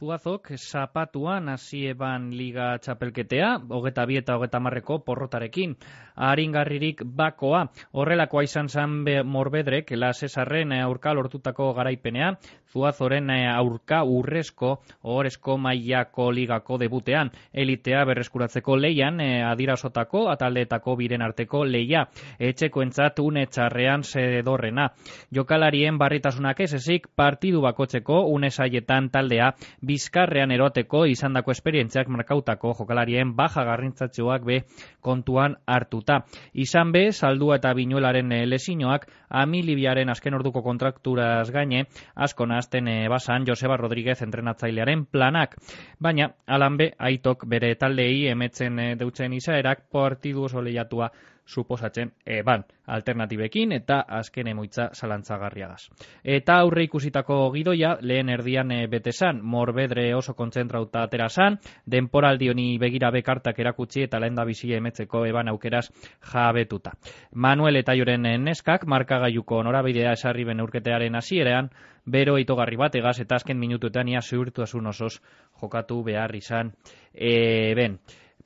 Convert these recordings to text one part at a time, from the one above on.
Zuazok zapatuan hasi eban liga txapelketea, hogeta bi eta hogeta marreko porrotarekin. Aringarririk bakoa, horrelakoa izan zan morbedrek, la Cesarren aurka lortutako garaipenea, Zuazoren aurka urrezko, horrezko maiako ligako debutean, elitea berreskuratzeko leian, eh, adirasotako, ataldeetako biren arteko leia, etxeko entzat une txarrean zedorrena. Jokalarien barritasunak ez ezik, partidu bakotzeko une saietan taldea, bizkarrean eroteko izandako esperientziak markautako jokalarien baja garrintzatxoak be kontuan hartuta. Izan be, saldua eta binuelaren eh, lesinoak, amilibiaren azken orduko kontrakturaz gaine, asko nazten e, basan Joseba Rodríguez entrenatzailearen planak. Baina, alan be, aitok bere taldei emetzen e, deutzen izaerak partidu oso lehiatua suposatzen eban alternatibekin eta azken emoitza zalantzagarriagaz. Eta aurre ikusitako gidoia lehen erdian e, betesan, morbedre oso kontzentrauta aterasan, denporaldi honi begira bekartak erakutsi eta lehen da bizi emetzeko eban aukeraz jabetuta. Manuel eta joren neskak markagaiuko norabidea esarri ben urketearen hasierean, bero itogarri bat egaz eta azken minutuetan ia zuhurtu asun osos jokatu behar izan. E, ben,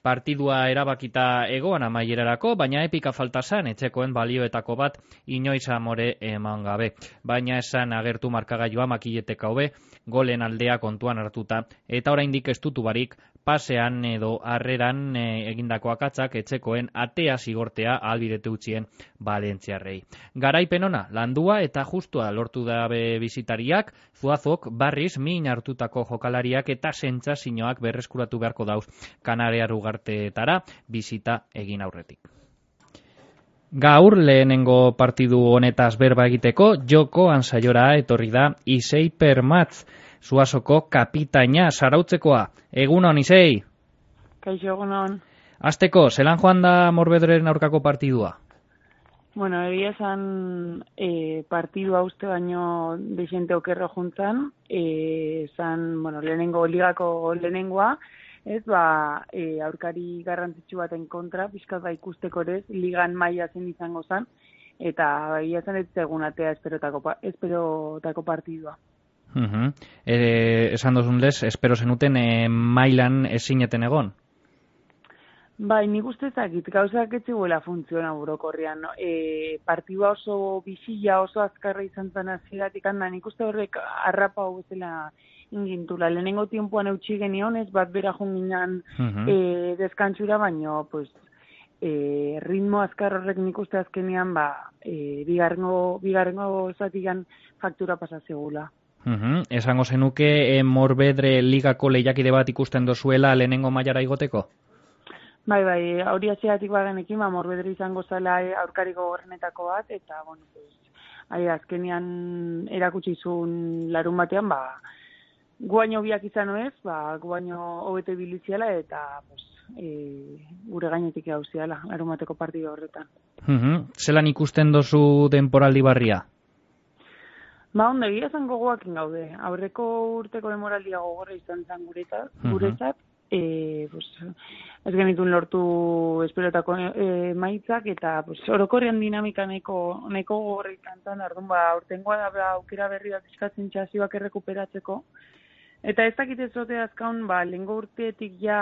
partidua erabakita egoan amaierarako, baina epika falta zan etxekoen balioetako bat inoiz amore eman gabe. Baina esan agertu markagailua makileteka hobe, golen aldea kontuan hartuta, eta oraindik ez barik pasean edo harreran e, egindako akatzak etxekoen atea zigortea albirete utzien Valentziarrei. Garaipen ona, landua eta justua lortu dabe bizitariak, zuazok barriz min hartutako jokalariak eta sentsazioak berreskuratu beharko dauz kanarea rugarteetara bizita egin aurretik. Gaur lehenengo partidu honetaz berba egiteko, joko ansaiora etorri da Isei Permatz, Zuazoko kapitaina sarautzekoa. Egun hon, Isei? Kaixo, egun hon. Azteko, zelan joan da morbedren aurkako partidua? Bueno, egia esan e, partidua uste baino desente okerro juntan, e, zan, bueno, lehenengo ligako lehenengoa, ez, ba, e, aurkari garrantzitsu baten kontra, pizkat ba ikusteko ere, ligan maila zen izango zan, eta egia esan ez egun atea esperotako, esperotako partidua. Uh -huh. e, esan dozun lez, espero zenuten e, mailan ezineten egon? Bai, nik uste zakit, gauzak etxeguela funtziona burokorrian. No? E, partidua oso bizila, oso azkarra izan zen aziratik handa, nik uste horrek arrapa hau zela ingintula. Lehenengo tiempuan eutxi genionez, bat bera junginan -huh. e, deskantzura, baino, pues, e, ritmo azkar horrek nik uste azkenean, ba, e, bigarrengo, bigarrengo zatigan faktura pasazegula. Uhum. Esango zenuke e, morbedre ligako lehiakide bat ikusten dozuela lehenengo mailara igoteko? Bai, bai, hori atxeatik bagenekin, ba, morbedre izango zela aurkariko gorrenetako bat, eta, bueno, pues, ari, azkenian erakutsi zuen larun batean, ba, guaino biak izan ez, ba, guaino hobete biliziala, eta, pues, e, gure gainetik hau ziala, larun bateko partido horretan. Uhum. Zelan ikusten dozu denporaldi barria? Ba, ondo, egia zan gogoak gaude. Aurreko urteko demoraldia gogorra izan zan guretzat, guretzat e, pues, ez genitun lortu esperotako e, maitzak, eta pues, orokorrean dinamika neko, neko gogorra izan zan, ardun, ba, urtengoa da ba, aukera berri bat eskatzen txazioak errekuperatzeko. Eta ez dakit ez zote azkaun, ba, lengo urteetik ja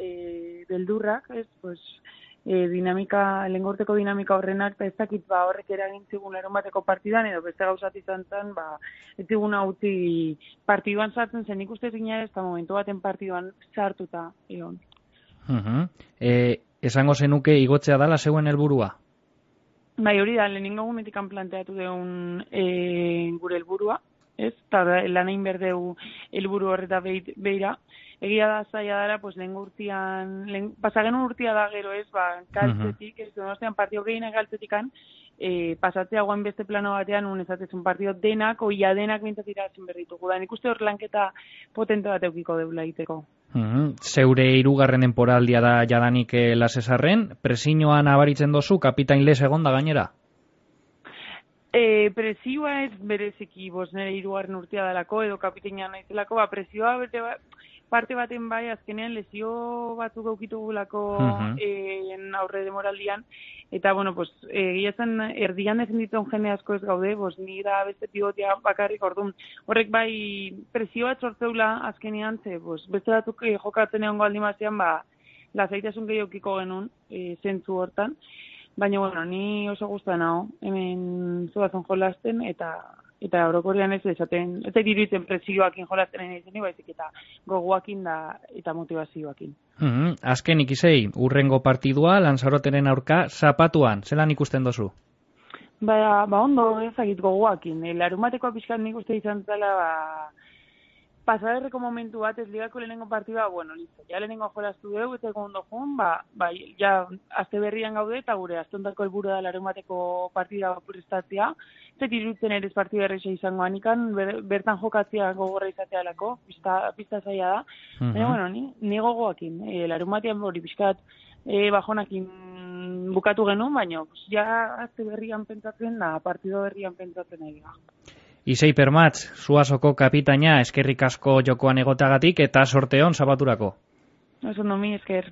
e, beldurrak, ez, pues, e, dinamika, lengorteko dinamika horrenak, eta ez dakit ba, horrek eragin zigun eron bateko partidan, edo beste gauzat izan zen, ba, ez zigun hauti partiduan sartzen zen ikuste zina ez, eta momentu baten partiduan sartuta egon. Uh -huh. e, esango zenuke igotzea dala zeuen helburua? Bai, hori da, lehenengo gumetikan planteatu deun e, gure helburua, ez? Eta lan egin berdeu helburu horreta beira, egia da zaila dara, pues, lehen urtian, lehen, pasagen urtia da gero ez, ba, galtzetik, ez, donostean partio gehienak galtzetikan, e, pasatzea guan beste plano batean, un ezatezun partio denak, oia denak bintzatira zen berritugu da. Nik uste hor lanketa potente bat eukiko deula egiteko. Mm Zeure irugarren temporaldia da jadanik eh, lasesarren, presinoan abaritzen dozu, kapitain les egon da gainera? E, presioa ez bereziki, bos nire irugarren urtia dalako, edo kapitainan naizelako, ba, presioa bete ba, parte baten bai, azkenean lesio batzuk gaukitugulako uh -huh. aurre demoraldian, eta, bueno, pues, egia zen, erdian defenditzen jende asko ez gaude, pues, ni da beste pivotia bakarrik, orduan, horrek bai presioa txortzeula azkenean, ze, pues, beste batzuk eh, jokatzen egon galdi mazian, ba, lazaitasun gehiokiko genuen, e, zentzu hortan, baina, bueno, ni oso guztan hau, hemen zuazon jolasten, eta eta orokorrean ez esaten, ez diruitzen presioakin jolasten nahi zen, baizik eta gogoakin da eta motivazioakin. Mm -hmm. Azken ikizei, urrengo partidua, lanzarotenen aurka, zapatuan, zelan ikusten dozu? Ba, ba ondo, ezagit gogoakin. El arumateko pixkan nik uste izan zela, ba, pasaderreko momentu bat, ez ligako lehenengo partida, bueno, listo, ja lehenengo jolaztu dugu, eta egon ondo jun, ba, ba, ja, azte berrian gaude, eta gure, aztontako helburu da larun bateko partida prestatzea, zet irutzen ere partida erresa izango anikan, ber, bertan jokatzea gogorra izatea lako, pista, pista zaila da, uh -huh. bueno, ni, ni gogoakin, e, larun batean hori pixkat, e, bajonakin bukatu genuen, baina, ja, azte berrian pentsatzen da, partido berrian pentsatzen nahi da. Isei Permatz, zuazoko kapitaina eskerrik asko jokoan egotagatik eta sorteon zabaturako. Oso nomi esker.